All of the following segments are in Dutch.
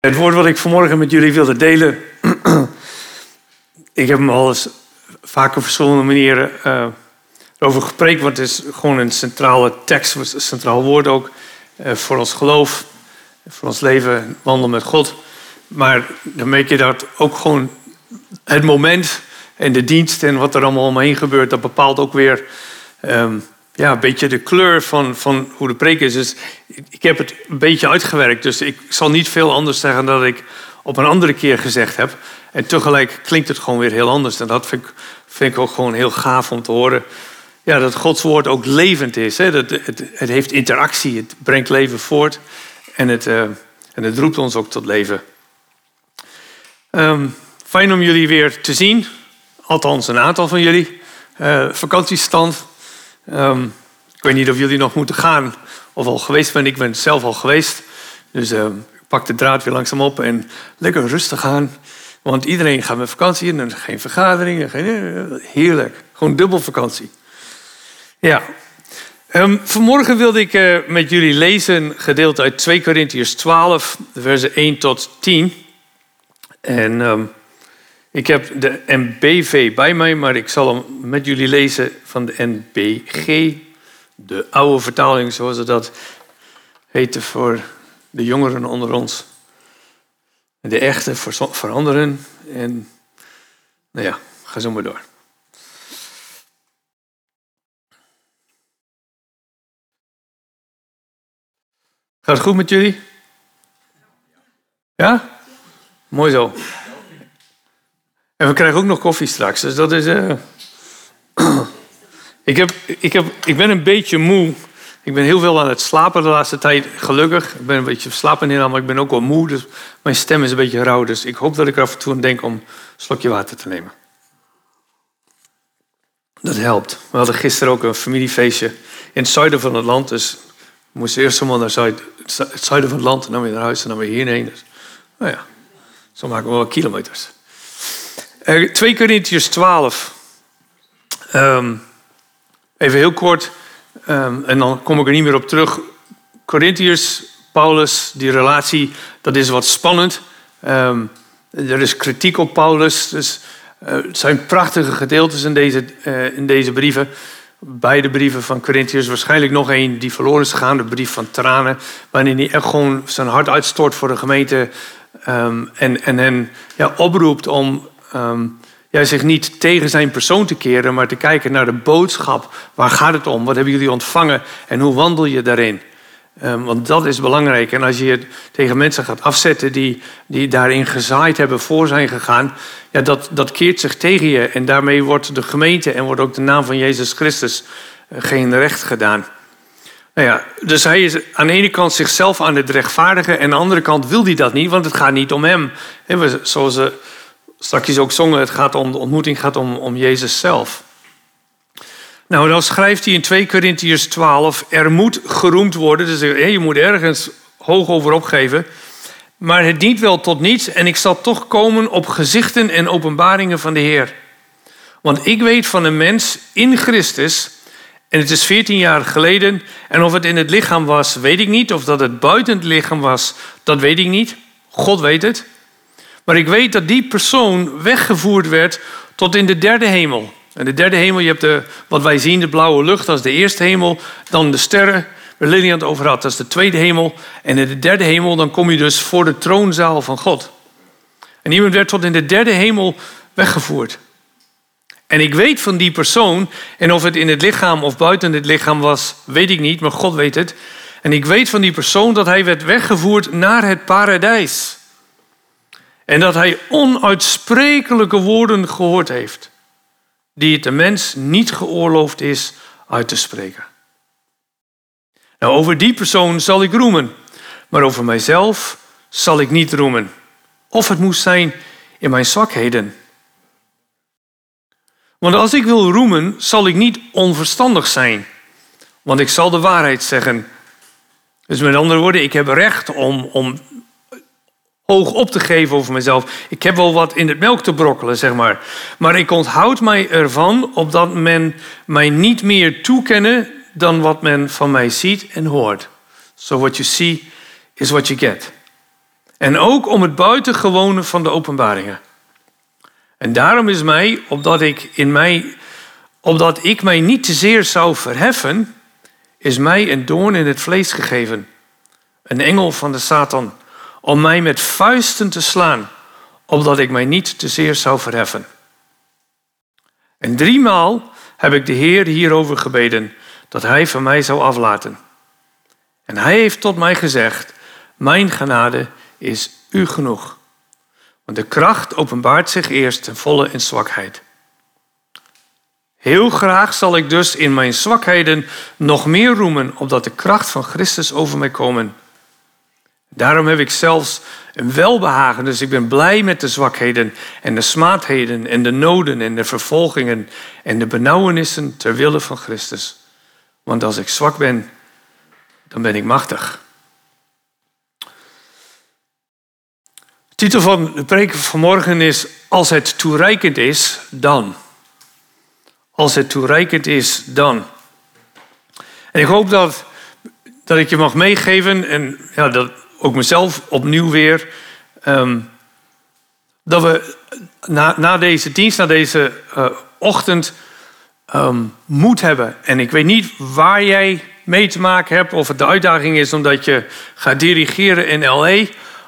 Het woord wat ik vanmorgen met jullie wilde delen. ik heb hem al eens vaker op verschillende manieren uh, over gepreekt. Want het is gewoon een centrale tekst, een centraal woord ook. Uh, voor ons geloof, voor ons leven, wandelen met God. Maar dan merk je dat ook gewoon het moment en de dienst en wat er allemaal omheen gebeurt, dat bepaalt ook weer um, ja, een beetje de kleur van, van hoe de preek is. Dus ik heb het een beetje uitgewerkt. Dus ik zal niet veel anders zeggen dan ik op een andere keer gezegd heb. En tegelijk klinkt het gewoon weer heel anders. En dat vind ik, vind ik ook gewoon heel gaaf om te horen. Ja, dat Gods woord ook levend is. Hè? Dat, het, het heeft interactie, het brengt leven voort. En het, uh, en het roept ons ook tot leven. Um, fijn om jullie weer te zien. Althans, een aantal van jullie. Uh, vakantiestand. Um, ik weet niet of jullie nog moeten gaan of al geweest zijn. Ik ben zelf al geweest. Dus uh, ik pak de draad weer langzaam op en lekker rustig aan. Want iedereen gaat met vakantie en er geen vergaderingen. Geen, heerlijk. Gewoon dubbel vakantie. Ja. Um, vanmorgen wilde ik uh, met jullie lezen gedeelte uit 2 Korintiërs 12, versen 1 tot 10. En ik heb de MBV bij mij, maar ik zal hem met jullie lezen van de NBG. De oude vertaling, zoals ze dat heette voor de jongeren onder ons. De echte voor, voor anderen. En nou ja, ga zo maar door. Gaat het goed met jullie? Ja? Mooi zo. En we krijgen ook nog koffie straks. Dus dat is. Uh... ik, heb, ik, heb, ik ben een beetje moe. Ik ben heel veel aan het slapen de laatste tijd, gelukkig. Ik ben een beetje slapen in, maar ik ben ook wel moe. Dus mijn stem is een beetje rauw. Dus ik hoop dat ik er af en toe aan denk om een slokje water te nemen. Dat helpt. We hadden gisteren ook een familiefeestje in het zuiden van het land. Dus we moesten eerst helemaal naar zuid, het zuiden van het land. En dan weer naar huis en dan weer hierheen. Dus, nou ja, zo maken we wel kilometers. 2 Corinthians 12. Um, even heel kort, um, en dan kom ik er niet meer op terug. Corinthiërs, Paulus, die relatie, dat is wat spannend. Um, er is kritiek op Paulus. Dus, het zijn prachtige gedeeltes in deze, uh, in deze brieven. Beide brieven van Corinthiërs, waarschijnlijk nog één die verloren is gegaan, de brief van tranen, waarin hij echt gewoon zijn hart uitstort voor de gemeente um, en, en hen ja, oproept om um, ja, zich niet tegen zijn persoon te keren, maar te kijken naar de boodschap. Waar gaat het om? Wat hebben jullie ontvangen en hoe wandel je daarin? Um, want dat is belangrijk. En als je het tegen mensen gaat afzetten die, die daarin gezaaid hebben, voor zijn gegaan, ja, dat, dat keert zich tegen je. En daarmee wordt de gemeente en wordt ook de naam van Jezus Christus uh, geen recht gedaan. Nou ja, dus hij is aan de ene kant zichzelf aan het rechtvaardigen en aan de andere kant wil hij dat niet, want het gaat niet om hem. zoals ze straks ook zongen, het gaat om, de ontmoeting gaat om, om Jezus zelf. Nou, dan schrijft hij in 2 Corinthiërs 12, er moet geroemd worden. Dus je moet ergens hoog over opgeven. Maar het dient wel tot niets en ik zal toch komen op gezichten en openbaringen van de Heer. Want ik weet van een mens in Christus, en het is 14 jaar geleden, en of het in het lichaam was, weet ik niet. Of dat het buiten het lichaam was, dat weet ik niet. God weet het. Maar ik weet dat die persoon weggevoerd werd tot in de derde hemel. En de derde hemel, je hebt de, wat wij zien, de blauwe lucht, dat is de eerste hemel. Dan de sterren, waar Lilian het over had, dat is de tweede hemel. En in de derde hemel, dan kom je dus voor de troonzaal van God. En iemand werd tot in de derde hemel weggevoerd. En ik weet van die persoon, en of het in het lichaam of buiten het lichaam was, weet ik niet, maar God weet het. En ik weet van die persoon dat hij werd weggevoerd naar het paradijs. En dat hij onuitsprekelijke woorden gehoord heeft, die het de mens niet geoorloofd is uit te spreken. Nou, over die persoon zal ik roemen, maar over mijzelf zal ik niet roemen. Of het moest zijn in mijn zwakheden. Want als ik wil roemen, zal ik niet onverstandig zijn, want ik zal de waarheid zeggen. Dus met andere woorden, ik heb recht om, om hoog op te geven over mezelf. Ik heb wel wat in het melk te brokkelen, zeg maar. Maar ik onthoud mij ervan opdat men mij niet meer toekennen dan wat men van mij ziet en hoort. So what you see is what you get. En ook om het buitengewone van de openbaringen. En daarom is mij, opdat ik, in mij, opdat ik mij niet te zeer zou verheffen, is mij een doorn in het vlees gegeven. Een engel van de Satan, om mij met vuisten te slaan, opdat ik mij niet te zeer zou verheffen. En driemaal heb ik de Heer hierover gebeden, dat hij van mij zou aflaten. En hij heeft tot mij gezegd, mijn genade is u genoeg. Want de kracht openbaart zich eerst ten volle in zwakheid. Heel graag zal ik dus in mijn zwakheden nog meer roemen, opdat de kracht van Christus over mij komen. Daarom heb ik zelfs een welbehagen, dus ik ben blij met de zwakheden en de smaadheden en de noden en de vervolgingen en de benauwenissen ter wille van Christus. Want als ik zwak ben, dan ben ik machtig. De titel van de preek vanmorgen is Als het toereikend is, dan. Als het toereikend is, dan. En ik hoop dat, dat ik je mag meegeven en ja, dat ook mezelf opnieuw weer. Ehm, dat we na, na deze dienst, na deze uh, ochtend, um, moed hebben. En ik weet niet waar jij mee te maken hebt, of het de uitdaging is omdat je gaat dirigeren in LA,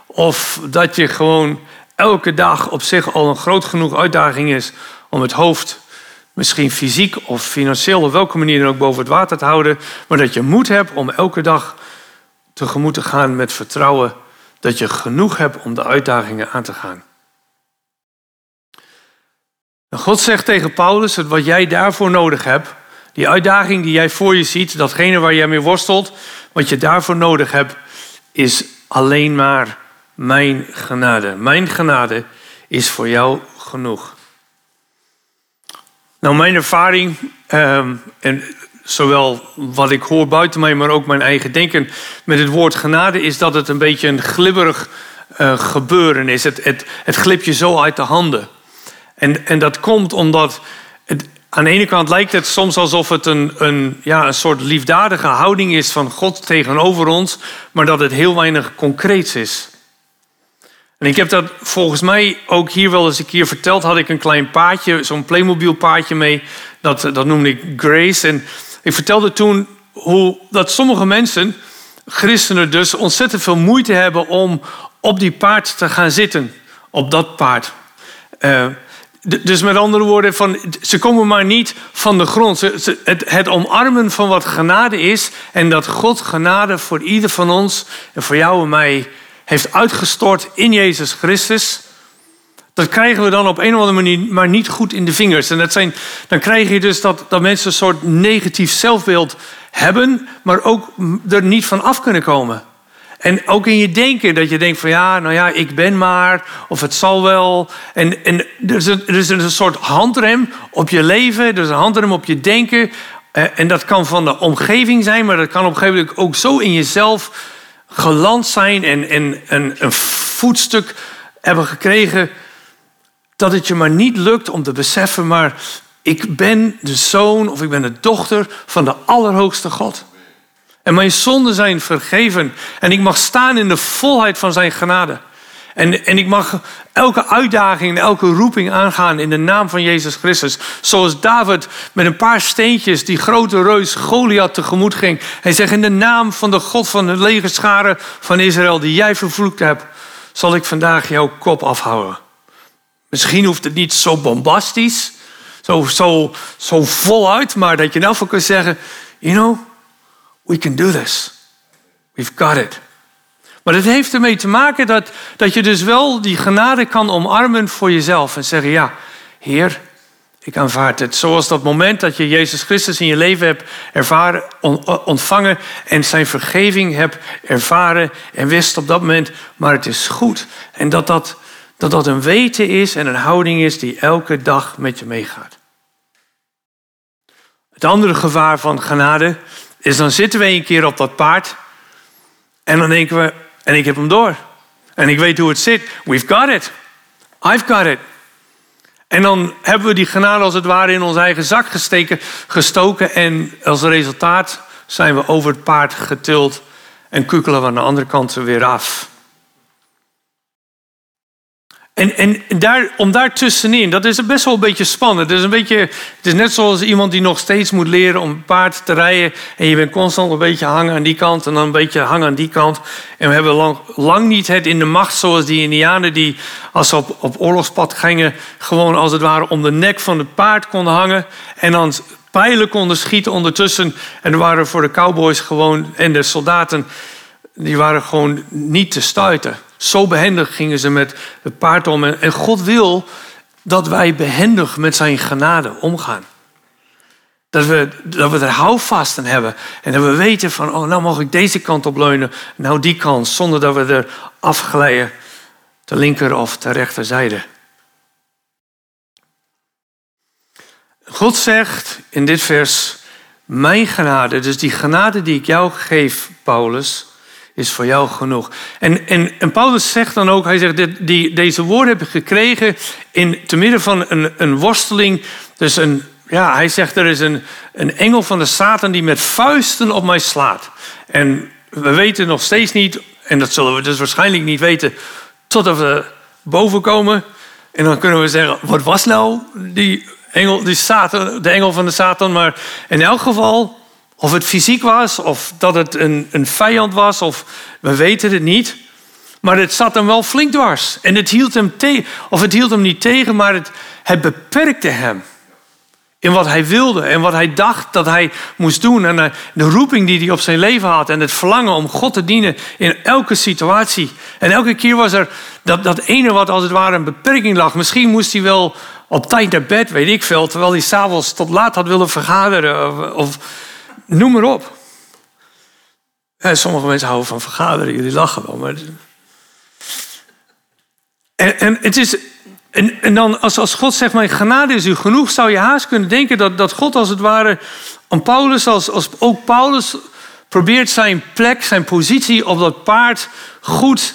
of dat je gewoon elke dag op zich al een groot genoeg uitdaging is om het hoofd misschien fysiek of financieel op welke manier dan ook boven het water te houden, maar dat je moed hebt om elke dag tegemoet te gaan met vertrouwen dat je genoeg hebt om de uitdagingen aan te gaan. God zegt tegen Paulus dat wat jij daarvoor nodig hebt, die uitdaging die jij voor je ziet, datgene waar jij mee worstelt, wat je daarvoor nodig hebt, is alleen maar mijn genade. Mijn genade is voor jou genoeg. Nou, mijn ervaring, ehm, en zowel wat ik hoor buiten mij, maar ook mijn eigen denken met het woord genade, is dat het een beetje een glibberig uh, gebeuren is. Het, het, het glipt je zo uit de handen. En, en dat komt omdat het, aan de ene kant lijkt het soms alsof het een, een, ja, een soort liefdadige houding is van God tegenover ons, maar dat het heel weinig concreets is. En ik heb dat volgens mij ook hier wel eens een keer verteld. Had ik een klein paadje, zo'n Playmobil paadje mee. Dat, dat noemde ik Grace. En ik vertelde toen hoe dat sommige mensen, christenen dus, ontzettend veel moeite hebben om op die paard te gaan zitten. Op dat paard. Uh, dus met andere woorden, van, ze komen maar niet van de grond. Het, het omarmen van wat genade is en dat God genade voor ieder van ons en voor jou en mij heeft uitgestort in Jezus Christus. Dat krijgen we dan op een of andere manier maar niet goed in de vingers. En dat zijn, dan krijg je dus dat, dat mensen een soort negatief zelfbeeld hebben, maar ook er niet van af kunnen komen. En ook in je denken, dat je denkt van ja, nou ja, ik ben maar, of het zal wel. En, en er, is een, er is een soort handrem op je leven, er is een handrem op je denken. Eh, en dat kan van de omgeving zijn, maar dat kan op een gegeven moment ook zo in jezelf geland zijn en, en, en een voetstuk hebben gekregen. Dat het je maar niet lukt om te beseffen, maar ik ben de zoon of ik ben de dochter van de Allerhoogste God. En mijn zonden zijn vergeven. En ik mag staan in de volheid van zijn genade. En, en ik mag elke uitdaging en elke roeping aangaan in de naam van Jezus Christus. Zoals David met een paar steentjes die grote reus Goliath tegemoet ging. Hij zegt in de naam van de God van de legerscharen van Israël die jij vervloekt hebt, zal ik vandaag jouw kop afhouden. Misschien hoeft het niet zo bombastisch, zo, zo, zo voluit, maar dat je nou voor kunt zeggen, you know, we can do this. We've got it. Maar het heeft ermee te maken dat, dat je dus wel die genade kan omarmen voor jezelf. En zeggen, ja, Heer, ik aanvaard het. Zoals dat moment dat je Jezus Christus in je leven hebt ervaren, ontvangen en zijn vergeving hebt ervaren en wist op dat moment, maar het is goed. En dat dat, dat, dat een weten is en een houding is die elke dag met je meegaat. Het andere gevaar van genade is dan zitten we een keer op dat paard en dan denken we, en ik heb hem door. En ik weet hoe het zit. We've got it. I've got it. En dan hebben we die genade als het ware in onze eigen zak gesteken, gestoken. En als resultaat zijn we over het paard getild en kukelen we aan de andere kant weer af. En, en daar, om dat is best wel een beetje spannend. Het is, een beetje, het is net zoals iemand die nog steeds moet leren om paard te rijden. En je bent constant een beetje hangen aan die kant en dan een beetje hangen aan die kant. En we hebben lang, lang niet het in de macht zoals die Indianen die als ze op, op oorlogspad gingen... gewoon als het ware om de nek van het paard konden hangen. En dan pijlen konden schieten ondertussen. En er waren voor de cowboys gewoon en de soldaten... die waren gewoon niet te stuiten. Zo behendig gingen ze met het paard om. En God wil dat wij behendig met zijn genade omgaan. Dat we, dat we er houvast aan hebben. En dat we weten van, oh, nou mag ik deze kant op leunen. Nou die kant, zonder dat we er afglijden. De linker of de rechterzijde. God zegt in dit vers, mijn genade, dus die genade die ik jou geef, Paulus, is voor jou genoeg. En, en, en Paulus zegt dan ook, hij zegt, dit, die, deze woorden heb ik gekregen in, te midden van een, een worsteling. Dus een, ja, hij zegt, er is een, een engel van de Satan die met vuisten op mij slaat. En we weten nog steeds niet, en dat zullen we dus waarschijnlijk niet weten, totdat we boven komen. En dan kunnen we zeggen, wat was nou die engel, die Satan, de engel van de Satan? Maar in elk geval, of het fysiek was, of dat het een, een vijand was, of we weten het niet. Maar het zat hem wel flink dwars. En het hield hem tegen, of het hield hem niet tegen, maar het, het beperkte hem. In wat hij wilde en wat hij dacht dat hij moest doen. En de roeping die hij op zijn leven had. En het verlangen om God te dienen in elke situatie. En elke keer was er dat, dat ene wat als het ware een beperking lag. Misschien moest hij wel op tijd naar bed, weet ik veel. Terwijl hij s'avonds tot laat had willen vergaderen. Of Noem maar op. sommige mensen houden van vergaderen, jullie lachen wel. Maar... En, en, het is, en, en dan als, als God zegt, mijn genade is u genoeg, zou je haast kunnen denken dat, dat God als het ware aan Paulus, als, als ook Paulus probeert zijn plek, zijn positie op dat paard goed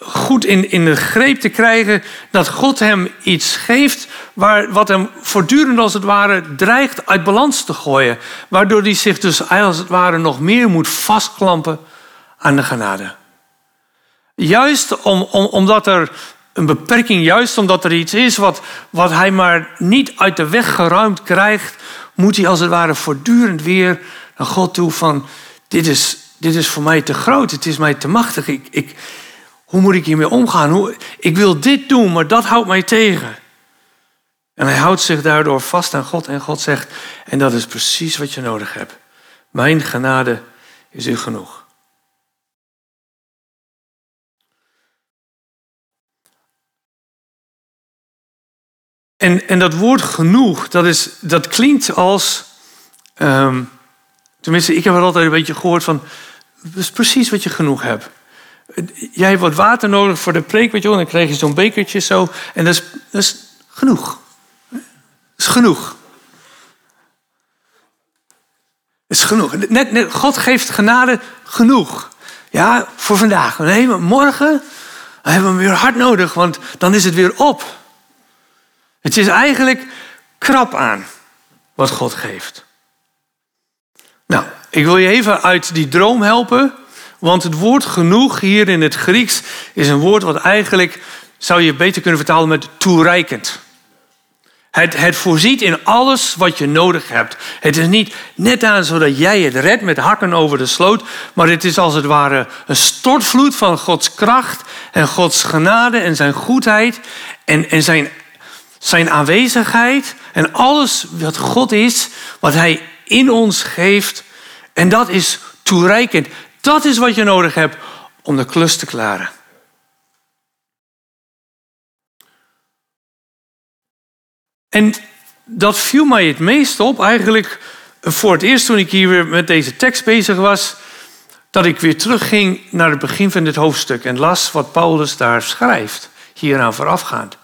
goed in, in de greep te krijgen dat God hem iets geeft waar, wat hem voortdurend als het ware dreigt uit balans te gooien. Waardoor hij zich dus als het ware nog meer moet vastklampen aan de genade. Juist om, om, omdat er een beperking, juist omdat er iets is wat, wat hij maar niet uit de weg geruimd krijgt, moet hij als het ware voortdurend weer naar God toe van dit is, dit is voor mij te groot, het is mij te machtig. Ik, ik, hoe moet ik hiermee omgaan? Ik wil dit doen, maar dat houdt mij tegen. En hij houdt zich daardoor vast aan God en God zegt, en dat is precies wat je nodig hebt. Mijn genade is u genoeg. En, en dat woord genoeg, dat, is, dat klinkt als, um, tenminste ik heb er altijd een beetje gehoord van, dat is precies wat je genoeg hebt. Jij hebt wat water nodig voor de preek, weet je. Dan krijg je zo'n bekertje zo. En dat is, dat is genoeg. Is genoeg. Is genoeg. Net, net, God geeft genade genoeg. Ja, voor vandaag. Nee, morgen hebben we hem weer hard nodig, want dan is het weer op. Het is eigenlijk krap aan wat God geeft. Nou, ik wil je even uit die droom helpen. Want het woord genoeg hier in het Grieks is een woord wat eigenlijk, zou je beter kunnen vertalen met toereikend. Het, het voorziet in alles wat je nodig hebt. Het is niet net aan zodat jij het redt met hakken over de sloot, maar het is als het ware een stortvloed van Gods kracht en Gods genade en zijn goedheid en, en zijn, zijn aanwezigheid en alles wat God is, wat Hij in ons geeft. En dat is toereikend. Dat is wat je nodig hebt om de klus te klaren. En dat viel mij het meest op, eigenlijk voor het eerst toen ik hier weer met deze tekst bezig was, dat ik weer terugging naar het begin van dit hoofdstuk en las wat Paulus daar schrijft, hieraan voorafgaand.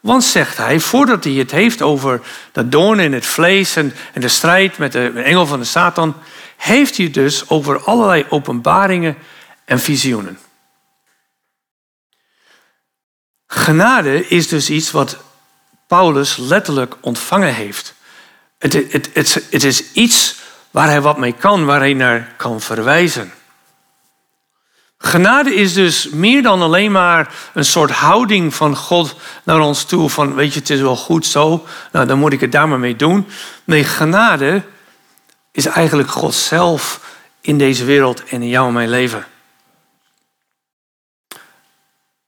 Want zegt hij, voordat hij het heeft over dat doorn in het vlees en, en de strijd met de engel van de Satan, heeft hij dus over allerlei openbaringen en visioenen. Genade is dus iets wat Paulus letterlijk ontvangen heeft. Het, het, het, het is iets waar hij wat mee kan, waar hij naar kan verwijzen. Genade is dus meer dan alleen maar een soort houding van God naar ons toe. Van weet je, het is wel goed zo, nou dan moet ik het daar maar mee doen. Nee, genade is eigenlijk God zelf in deze wereld en in jou en mijn leven.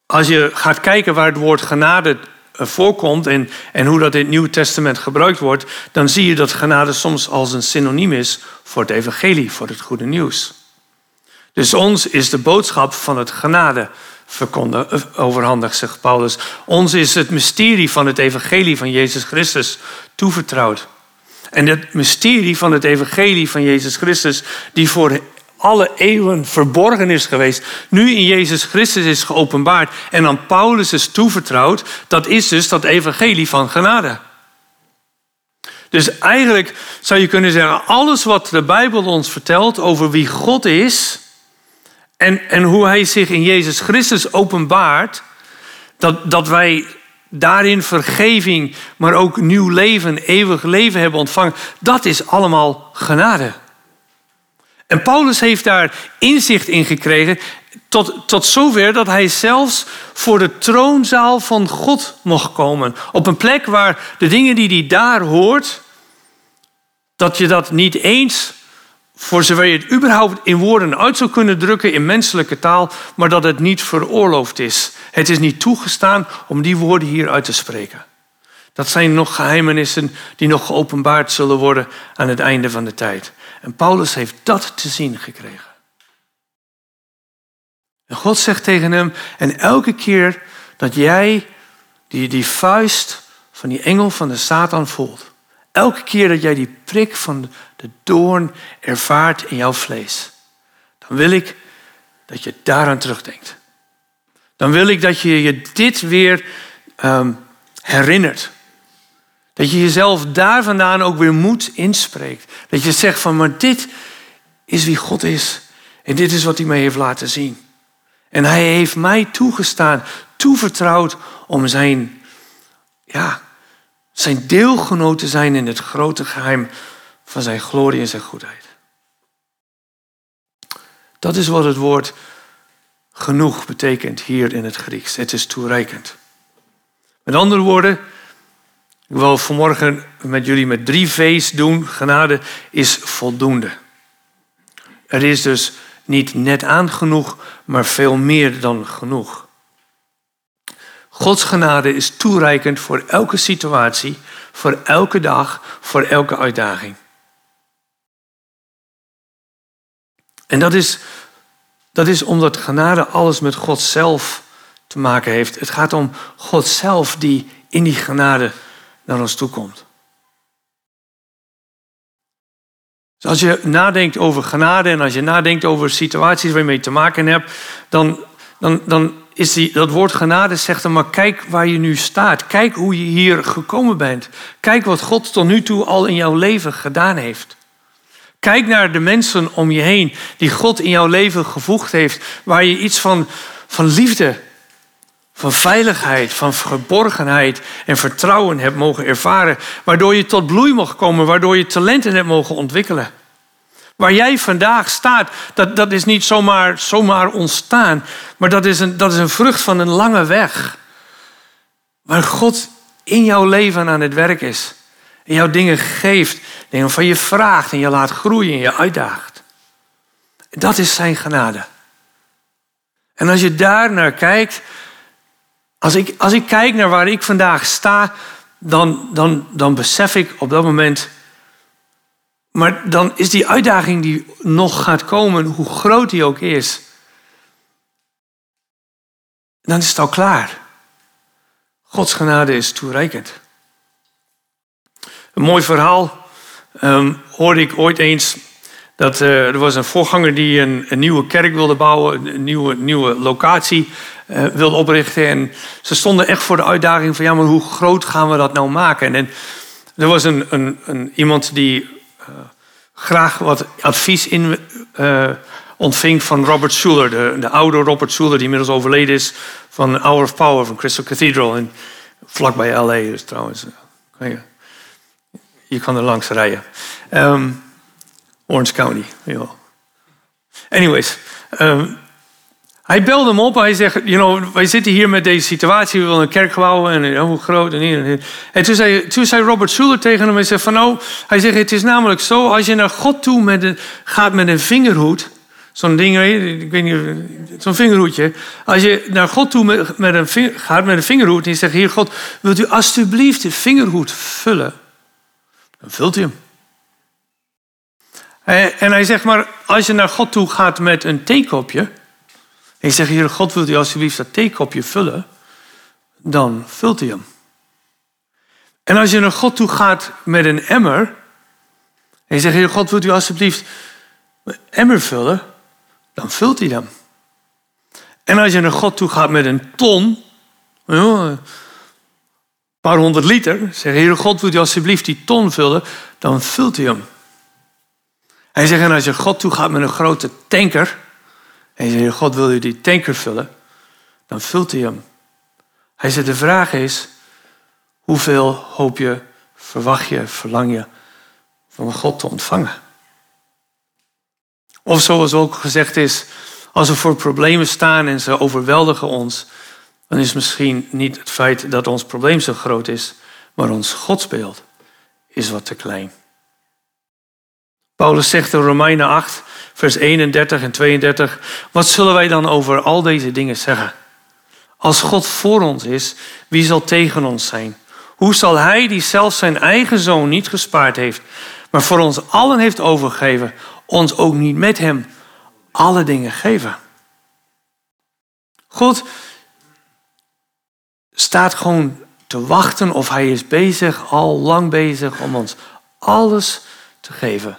Als je gaat kijken waar het woord genade voorkomt en, en hoe dat in het Nieuwe Testament gebruikt wordt, dan zie je dat genade soms als een synoniem is voor het evangelie, voor het goede nieuws. Dus ons is de boodschap van het genade eh, overhandigd, zegt Paulus. Ons is het mysterie van het evangelie van Jezus Christus toevertrouwd. En het mysterie van het evangelie van Jezus Christus, die voor alle eeuwen verborgen is geweest, nu in Jezus Christus is geopenbaard en aan Paulus is toevertrouwd, dat is dus dat evangelie van genade. Dus eigenlijk zou je kunnen zeggen, alles wat de Bijbel ons vertelt over wie God is en, en hoe Hij zich in Jezus Christus openbaart, dat, dat wij daarin vergeving, maar ook nieuw leven, eeuwig leven hebben ontvangen, dat is allemaal genade. En Paulus heeft daar inzicht in gekregen tot, tot zover dat hij zelfs voor de troonzaal van God mocht komen. Op een plek waar de dingen die hij daar hoort, dat je dat niet eens, voor zover je het überhaupt in woorden uit zou kunnen drukken in menselijke taal, maar dat het niet veroorloofd is. Het is niet toegestaan om die woorden hier uit te spreken. Dat zijn nog geheimenissen die nog geopenbaard zullen worden aan het einde van de tijd. En Paulus heeft dat te zien gekregen. En God zegt tegen hem, en elke keer dat jij die, die vuist van die engel van de Satan voelt, elke keer dat jij die prik van de doorn ervaart in jouw vlees, dan wil ik dat je daaraan terugdenkt. Dan wil ik dat je je dit weer um, herinnert. Dat je jezelf daar vandaan ook weer moed inspreekt. Dat je zegt van, maar dit is wie God is. En dit is wat hij mij heeft laten zien. En hij heeft mij toegestaan, toevertrouwd om zijn, ja, zijn deelgenoot te zijn in het grote geheim van zijn glorie en zijn goedheid. Dat is wat het woord genoeg betekent hier in het Grieks. Het is toereikend. Met andere woorden, ik wil vanmorgen met jullie met drie V's doen. Genade is voldoende. Er is dus niet net aan genoeg, maar veel meer dan genoeg. Gods genade is toereikend voor elke situatie, voor elke dag, voor elke uitdaging. En dat is, dat is omdat genade alles met God zelf te maken heeft. Het gaat om God zelf die in die genade naar ons toe komt. Dus als je nadenkt over genade en als je nadenkt over situaties waar je te maken hebt, dan, dan, dan is die, dat woord genade zegt dan maar kijk waar je nu staat. Kijk hoe je hier gekomen bent. Kijk wat God tot nu toe al in jouw leven gedaan heeft. Kijk naar de mensen om je heen die God in jouw leven gevoegd heeft, waar je iets van, van liefde van veiligheid, van geborgenheid en vertrouwen hebt mogen ervaren. Waardoor je tot bloei mocht komen, waardoor je talenten hebt mogen ontwikkelen. Waar jij vandaag staat, dat, dat is niet zomaar, zomaar ontstaan, maar dat is, een, dat is een vrucht van een lange weg. Waar God in jouw leven aan het werk is. En jou dingen geeft, dingen van je vraagt en je laat groeien en je uitdaagt. Dat is zijn genade. En als je daar naar kijkt, als ik, als ik kijk naar waar ik vandaag sta, dan, dan, dan besef ik op dat moment. Maar dan is die uitdaging die nog gaat komen, hoe groot die ook is, dan is het al klaar. Gods genade is toereikend. Een mooi verhaal um, hoorde ik ooit eens. Dat, uh, er was een voorganger die een, een, nieuwe kerk wilde bouwen, een nieuwe, nieuwe locatie uh, wilde oprichten. En ze stonden echt voor de uitdaging van ja, maar hoe groot gaan we dat nou maken? En, er was een, een, een iemand die uh, graag wat advies in, uh, ontving van Robert Schuller, de, de, oude Robert Schuller die inmiddels overleden is van Hour of Power van Crystal Cathedral. En vlakbij LA dus trouwens. Je, kan er langs rijden. Um, Orange County. Anyways. Um, Hij belde hem op. Hij zegt, you know, wij zitten hier met deze situatie. We willen een kerk bouwen. En hoe groot en hier en En toen zei, toen zei Robert Schuller tegen hem. Hij zegt van nou, hij zegt het is namelijk zo. Als je naar God toe met een, gaat met een vingerhoed. Zo'n ding, ik weet niet, zo'n vingerhoedje. Als je naar God toe met, een, gaat met een vingerhoed. En je zegt, Heer God, wilt u alstublieft de vingerhoed vullen? Dan vult u hem. En hij zegt maar, als je naar God toe gaat met een theekopje. En je zegt, Heer God, wilt u alsjeblieft dat theekopje vullen? Dan vult hij hem. En als je naar God toe gaat met een emmer. En je zegt, Heer God, wilt u alsjeblieft een emmer vullen? Dan vult hij hem. En als je naar God toe gaat met een ton. Een paar honderd liter. Zeg, Heer God, wilt u alsjeblieft die ton vullen? Dan vult hij hem. Hij zegt, en als je God toe gaat met een grote tanker. En je zegt, God wil je die tanker vullen, dan vult hij hem. Hij zegt, de vraag is, hoeveel hoop je, verwacht je, verlang je van God te ontvangen? Of zoals ook gezegd is, als we voor problemen staan en ze overweldigen ons, dan is misschien niet het feit dat ons probleem zo groot is, maar ons godsbeeld is wat te klein. Paulus zegt in Romeinen 8, vers 31 en 32, wat zullen wij dan over al deze dingen zeggen? Als God voor ons is, wie zal tegen ons zijn? Hoe zal Hij, die zelfs zijn eigen zoon niet gespaard heeft, maar voor ons allen heeft overgegeven, ons ook niet met Hem alle dingen geven? God staat gewoon te wachten of Hij is bezig, al lang bezig, om ons alles te geven.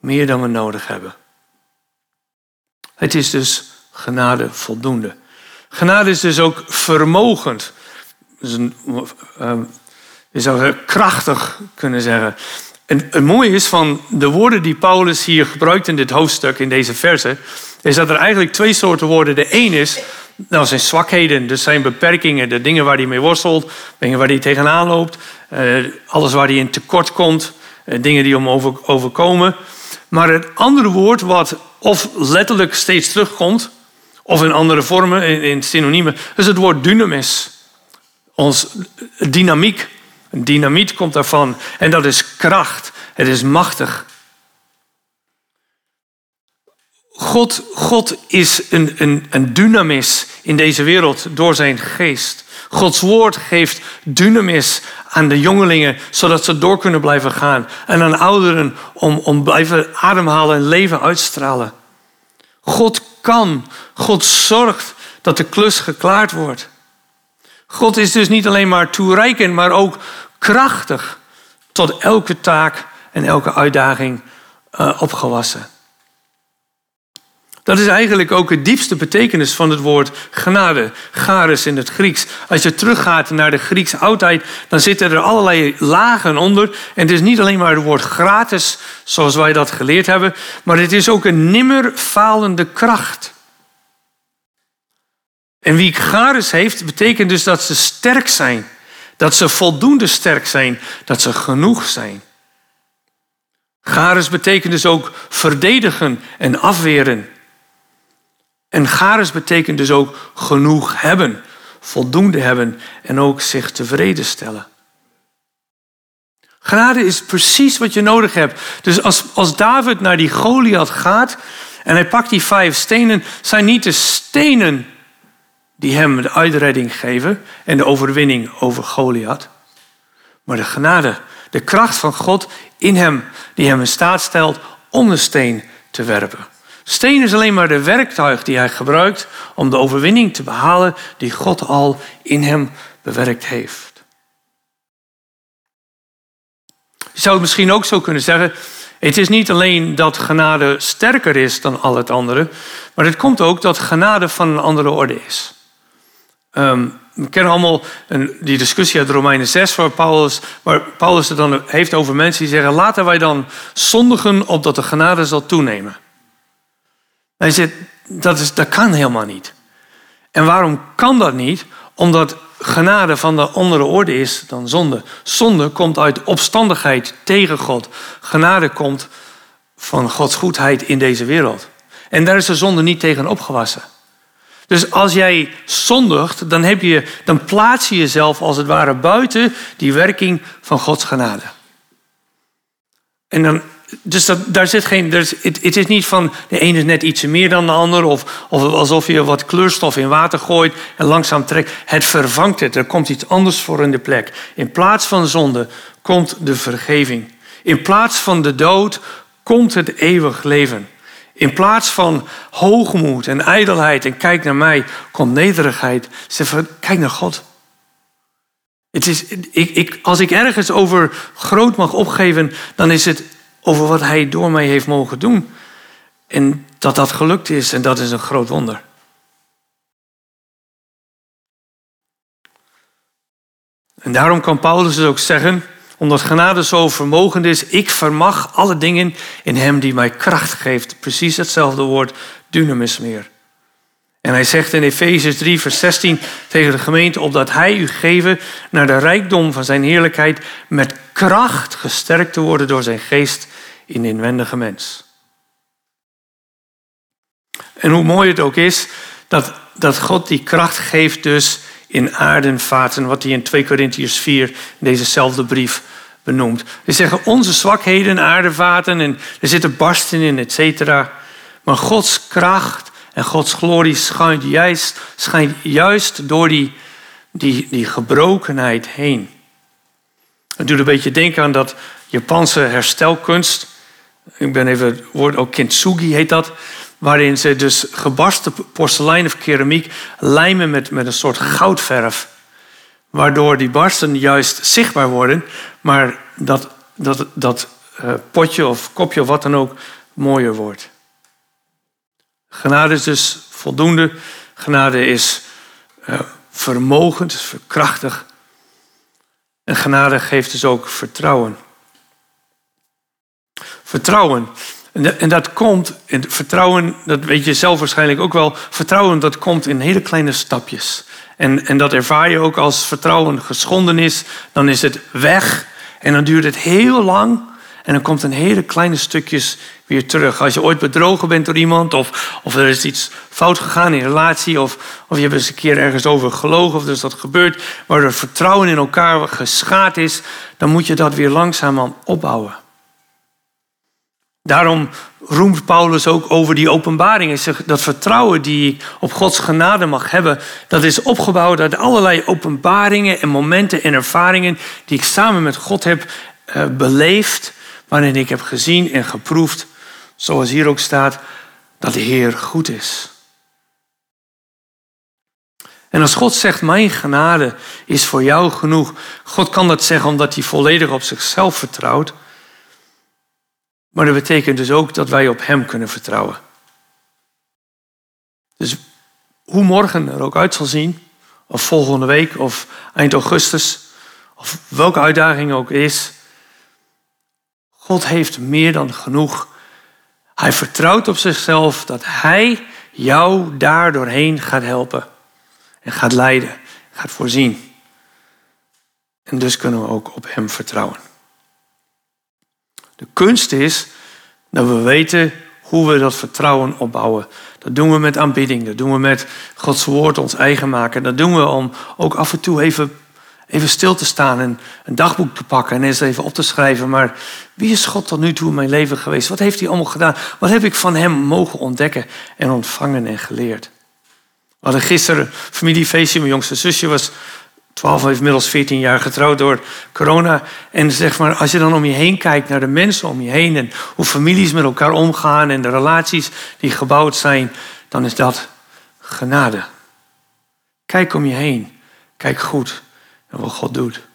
Meer dan we nodig hebben. Het is dus genade voldoende. Genade is dus ook vermogend. Dus een, um, je zou krachtig kunnen zeggen. En het mooie is van de woorden die Paulus hier gebruikt in dit hoofdstuk, in deze verse, is dat er eigenlijk twee soorten woorden. De een is, nou zijn zwakheden, dus zijn beperkingen, de dingen waar hij mee worstelt, dingen waar hij tegenaan loopt, eh, alles waar hij in tekort komt, eh, dingen die hem overkomen. Maar het andere woord wat of letterlijk steeds terugkomt, of in andere vormen, in, synoniemen, is het woord dynamis. Ons dynamiek. Dynamiet komt daarvan. En dat is kracht. Het is machtig. God, God is een, een, een dynamis in deze wereld door zijn geest. Gods woord geeft dynamis aan de jongelingen, zodat ze door kunnen blijven gaan. En aan ouderen om, om blijven ademhalen en leven uitstralen. God kan, God zorgt dat de klus geklaard wordt. God is dus niet alleen maar toereikend, maar ook krachtig tot elke taak en elke uitdaging uh, opgewassen. Dat is eigenlijk ook het diepste betekenis van het woord genade, charis in het Grieks. Als je teruggaat naar de Griekse oudheid, dan zitten er allerlei lagen onder. En het is niet alleen maar het woord gratis, zoals wij dat geleerd hebben, maar het is ook een nimmer falende kracht. En wie charis heeft, betekent dus dat ze sterk zijn. Dat ze voldoende sterk zijn, dat ze genoeg zijn. Charis betekent dus ook verdedigen en afweren. En garis betekent dus ook genoeg hebben, voldoende hebben en ook zich tevreden stellen. Genade is precies wat je nodig hebt. Dus als, als David naar die Goliath gaat en hij pakt die vijf stenen, zijn niet de stenen die hem de uitredding geven en de overwinning over Goliath, maar de genade, de kracht van God in hem, die hem in staat stelt om de steen te werpen. Steen is alleen maar de werktuig die hij gebruikt om de overwinning te behalen die God al in hem bewerkt heeft. Je zou het misschien ook zo kunnen zeggen, het is niet alleen dat genade sterker is dan al het andere, maar het komt ook dat genade van een andere orde is. Um, we kennen allemaal die discussie uit Romeinen 6, waar Paulus, waar Paulus het dan heeft over mensen die zeggen: laten wij dan zondigen opdat de genade zal toenemen. Hij zegt, dat, is, dat kan helemaal niet. En waarom kan dat niet? Omdat genade van de andere orde is dan zonde. Zonde komt uit opstandigheid tegen God. Genade komt van Gods goedheid in deze wereld. En daar is de zonde niet tegen opgewassen. Dus als jij zondigt, dan, heb je, dan plaats je jezelf als het ware buiten die werking van Gods genade. En dan, dus daar zit geen. Het, is niet van de ene is net iets meer dan de ander. Of, of alsof je wat kleurstof in water gooit en langzaam trekt. Het vervangt het. Er komt iets anders voor in de plek. In plaats van zonde komt de vergeving. In plaats van de dood komt het eeuwig leven. In plaats van hoogmoed en ijdelheid en kijk naar mij, komt nederigheid. Van, kijk naar God. Het is, ik, als ik ergens over groot mag opgeven, dan is het over wat Hij door mij heeft mogen doen. En dat dat gelukt is en dat is een groot wonder. En daarom kan Paulus dus ook zeggen, omdat genade zo vermogend is, ik vermag alle dingen in hem die mij kracht geeft. Precies hetzelfde woord, dunamis meer. En hij zegt in Efezes 3, vers 16 tegen de gemeente, opdat hij u geven naar de rijkdom van zijn heerlijkheid, met kracht gesterkt te worden door zijn geest in de inwendige mens. En hoe mooi het ook is, dat, dat God die kracht geeft dus in aardenvaten, wat hij in 2 Corinthians 4, in dezezelfde brief, benoemt. We zeggen onze zwakheden, aardevaten en er zitten barsten in, et cetera. Maar Gods kracht en Gods glorie schijnt juist, schijnt juist door die, die, die gebrokenheid heen. Het doet een beetje denken aan dat Japanse herstelkunst. Ik ben even het woord, ook kintsugi heet dat. Waarin ze dus gebarsten porselein of keramiek lijmen met, met een soort goudverf. Waardoor die barsten juist zichtbaar worden, maar dat, dat, dat uh, potje of kopje of wat dan ook mooier wordt. Genade is dus voldoende. Genade is uh, vermogend, is verkrachtig. En genade geeft dus ook vertrouwen. Vertrouwen. En dat komt, en vertrouwen, dat weet je zelf waarschijnlijk ook wel, vertrouwen dat komt in hele kleine stapjes. En, en dat ervaar je ook als vertrouwen geschonden is, dan is het weg en dan duurt het heel lang en dan komt een hele kleine stukjes weer terug. Als je ooit bedrogen bent door iemand of, of er is iets fout gegaan in relatie of, of je hebt eens een keer ergens over gelogen of is dat gebeurd, waardoor vertrouwen in elkaar geschaad is, dan moet je dat weer langzaamaan opbouwen. Daarom roemt Paulus ook over die openbaring. Dat vertrouwen die op Gods genade mag hebben, dat is opgebouwd uit allerlei openbaringen en momenten en ervaringen die ik samen met God heb uh, beleefd, waarin ik heb gezien en geproefd, zoals hier ook staat, dat de Heer goed is. En als God zegt, mijn genade is voor jou genoeg, God kan dat zeggen omdat hij volledig op zichzelf vertrouwt. Maar dat betekent dus ook dat wij op Hem kunnen vertrouwen. Dus hoe morgen er ook uit zal zien, of volgende week of eind augustus, of welke uitdaging ook is, God heeft meer dan genoeg. Hij vertrouwt op zichzelf dat Hij jou daar doorheen gaat helpen en gaat leiden, gaat voorzien. En dus kunnen we ook op Hem vertrouwen. De kunst is dat we weten hoe we dat vertrouwen opbouwen. Dat doen we met aanbidding, dat doen we met Gods woord ons eigen maken. Dat doen we om ook af en toe even, even stil te staan en een dagboek te pakken en eens even op te schrijven. Maar wie is God tot nu toe in mijn leven geweest? Wat heeft hij allemaal gedaan? Wat heb ik van hem mogen ontdekken en ontvangen en geleerd? We hadden gisteren een familiefeestje. Mijn jongste zusje was 12 heeft inmiddels 14 jaar getrouwd door corona. En zeg maar, als je dan om je heen kijkt naar de mensen om je heen en hoe families met elkaar omgaan en de relaties die gebouwd zijn, dan is dat genade. Kijk om je heen. Kijk goed naar wat God doet.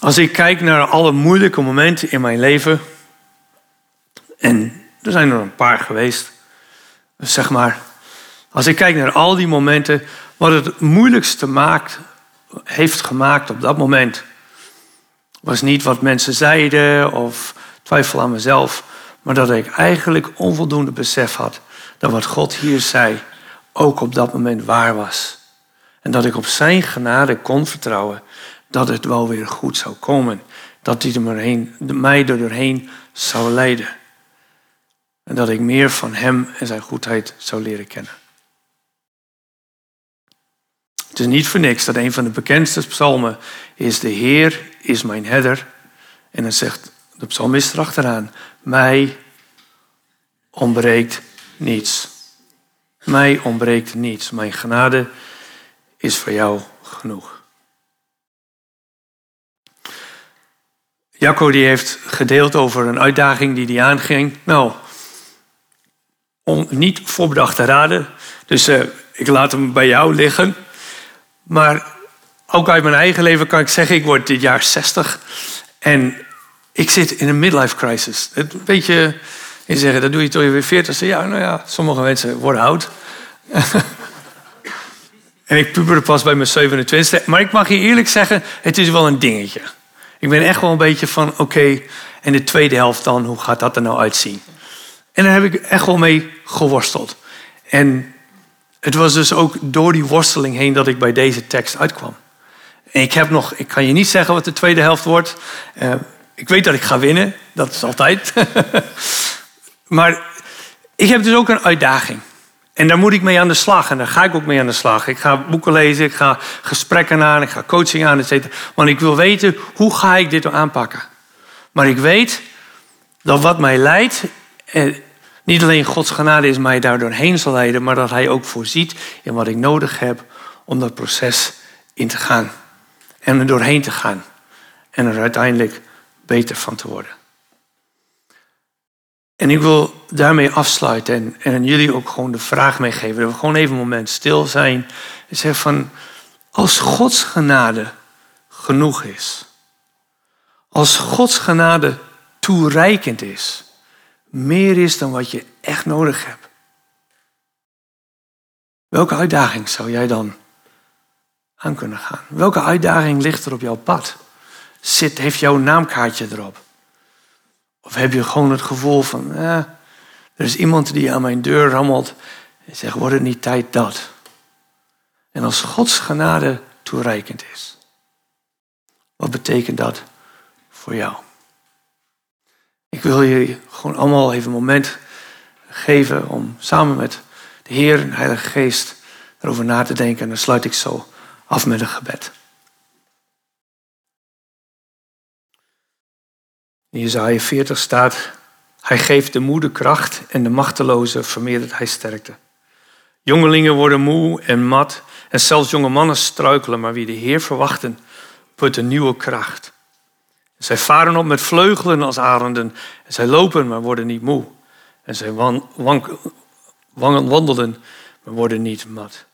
Als ik kijk naar alle moeilijke momenten in mijn leven, en er zijn er een paar geweest, zeg maar als ik kijk naar al die momenten, wat het moeilijkste maakt, heeft gemaakt op dat moment, was niet wat mensen zeiden of twijfel aan mezelf, maar dat ik eigenlijk onvoldoende besef had dat wat God hier zei ook op dat moment waar was. En dat ik op zijn genade kon vertrouwen dat het wel weer goed zou komen. Dat hij er mij er doorheen zou leiden. En dat ik meer van Hem en Zijn goedheid zou leren kennen. Het is niet voor niks dat een van de bekendste psalmen is: De Heer is mijn herder. En dan zegt de psalmist erachteraan: Mij ontbreekt niets. Mij ontbreekt niets. Mijn genade is voor jou genoeg. Jacco die heeft gedeeld over een uitdaging die hij aanging. Nou, om niet voorbedachte raden. Dus uh, ik laat hem bij jou liggen. Maar ook uit mijn eigen leven kan ik zeggen, ik word dit jaar 60. En ik zit in een midlife crisis. Het weet je zeggen, dat doe je tot je weer 40. Ja, nou ja, sommige mensen worden oud. en ik puberde pas bij mijn 27 Maar ik mag je eerlijk zeggen, het is wel een dingetje. Ik ben echt wel een beetje van, oké, en de tweede helft dan, hoe gaat dat er nou uitzien? En daar heb ik echt wel mee geworsteld. En het was dus ook door die worsteling heen dat ik bij deze tekst uitkwam. En ik heb nog, ik kan je niet zeggen wat de tweede helft wordt. Uh, ik weet dat ik ga winnen, dat is altijd. maar ik heb dus ook een uitdaging. En daar moet ik mee aan de slag. En daar ga ik ook mee aan de slag. Ik ga boeken lezen, ik ga gesprekken aan, ik ga coaching aan, etc. Want ik wil weten, hoe ga ik dit aanpakken? Maar ik weet dat wat mij leidt, eh, niet alleen Gods genade is mij daar doorheen zal leiden, maar dat Hij ook voorziet in wat ik nodig heb om dat proces in te gaan. En er doorheen te gaan. En er uiteindelijk beter van te worden. En ik wil daarmee afsluiten en, en aan jullie ook gewoon de vraag meegeven. Dat we gewoon even een moment stil zijn. En zeggen van, als Gods genade genoeg is. Als Gods genade toereikend is. Meer is dan wat je echt nodig hebt. Welke uitdaging zou jij dan aan kunnen gaan? Welke uitdaging ligt er op jouw pad? Zit, heeft jouw naamkaartje erop? Of heb je gewoon het gevoel van, eh, er is iemand die aan mijn deur rammelt en zegt, wordt het niet tijd dat? En als Gods genade toereikend is, wat betekent dat voor jou? Ik wil je gewoon allemaal even een moment geven om samen met de Heer en Heilige Geest erover na te denken. En dan sluit ik zo af met een gebed. In Jezaja 40 staat, hij geeft de moede kracht en de machteloze vermeerdert hij sterkte. Jongelingen worden moe en mat en zelfs jonge mannen struikelen, maar wie de Heer verwachten, put een nieuwe kracht. Zij varen op met vleugelen als arenden en zij lopen, maar worden niet moe. En zij wandelen, maar worden niet mat.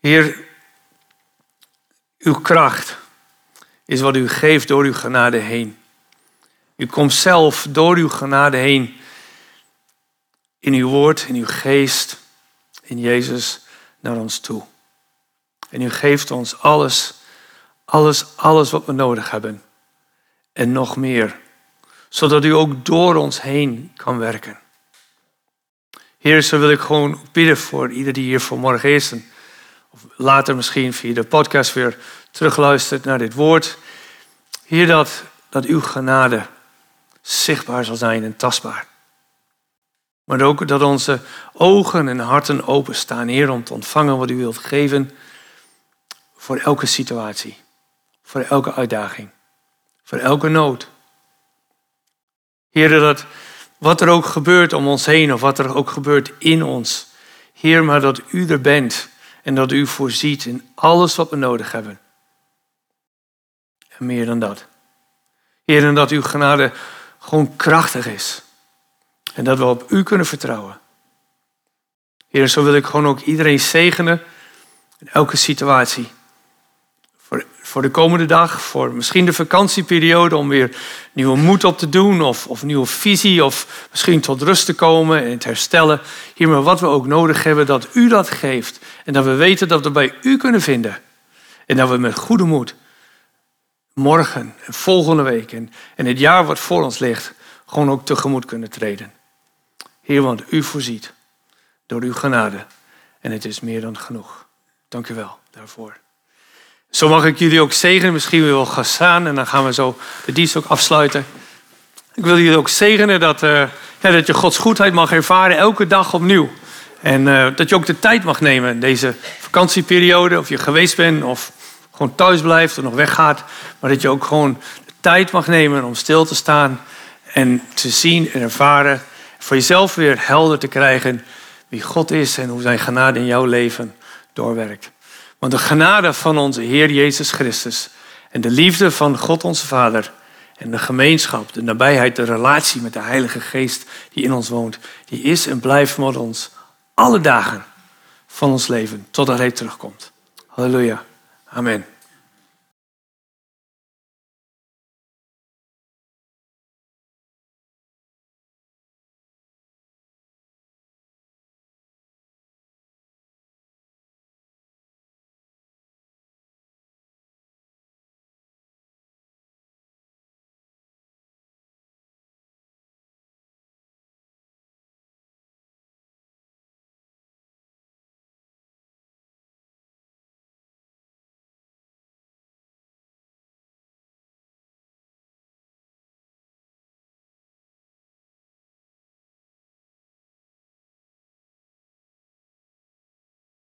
Heer, uw kracht is wat u geeft door uw genade heen. U komt zelf door uw genade heen in uw woord, in uw geest, in Jezus naar ons toe. En u geeft ons alles, alles, alles wat we nodig hebben. En nog meer. Zodat u ook door ons heen kan werken. Heer, zo wil ik gewoon bidden voor ieder die hier vanmorgen is. En of later misschien via de podcast weer terugluistert naar dit woord. Heer, dat, dat uw genade zichtbaar zal zijn en tastbaar. Maar ook dat onze ogen en harten openstaan, Heer, om te ontvangen wat u wilt geven voor elke situatie, voor elke uitdaging, voor elke nood. Heer, dat wat er ook gebeurt om ons heen of wat er ook gebeurt in ons, Heer, maar dat u er bent en dat u voorziet in alles wat we nodig hebben. En meer dan dat. Heer, dat uw genade gewoon krachtig is. En dat we op u kunnen vertrouwen. Heer, zo wil ik gewoon ook iedereen zegenen in elke situatie. Voor, voor de komende dag, voor misschien de vakantieperiode om weer nieuwe moed op te doen of, of nieuwe visie of misschien tot rust te komen en te herstellen. Hier maar wat we ook nodig hebben, dat u dat geeft. En dat we weten dat we bij u kunnen vinden. En dat we met goede moed morgen en volgende week en, en het jaar wat voor ons ligt, gewoon ook tegemoet kunnen treden. Heer, want u voorziet door uw genade en het is meer dan genoeg. Dank u wel daarvoor. Zo mag ik jullie ook zegenen. Misschien wil gaan staan en dan gaan we zo de dienst ook afsluiten. Ik wil jullie ook zegenen dat uh, ja, dat je Gods goedheid mag ervaren elke dag opnieuw. En eh, dat je ook de tijd mag nemen deze vakantieperiode, of je geweest bent of gewoon thuis blijft of nog weggaat. Maar dat je ook gewoon de tijd mag nemen om stil te staan en te zien en ervaren. Voor jezelf weer helder te krijgen wie God is en hoe zijn genade in jouw leven doorwerkt. Want de genade van onze Heer Jezus Christus en de liefde van God onze Vader en de gemeenschap, de nabijheid, de relatie met de Heilige Geest die in ons woont, die is en blijft met ons alle dagen van ons leven totdat Hij terugkomt. Halleluja. Amen.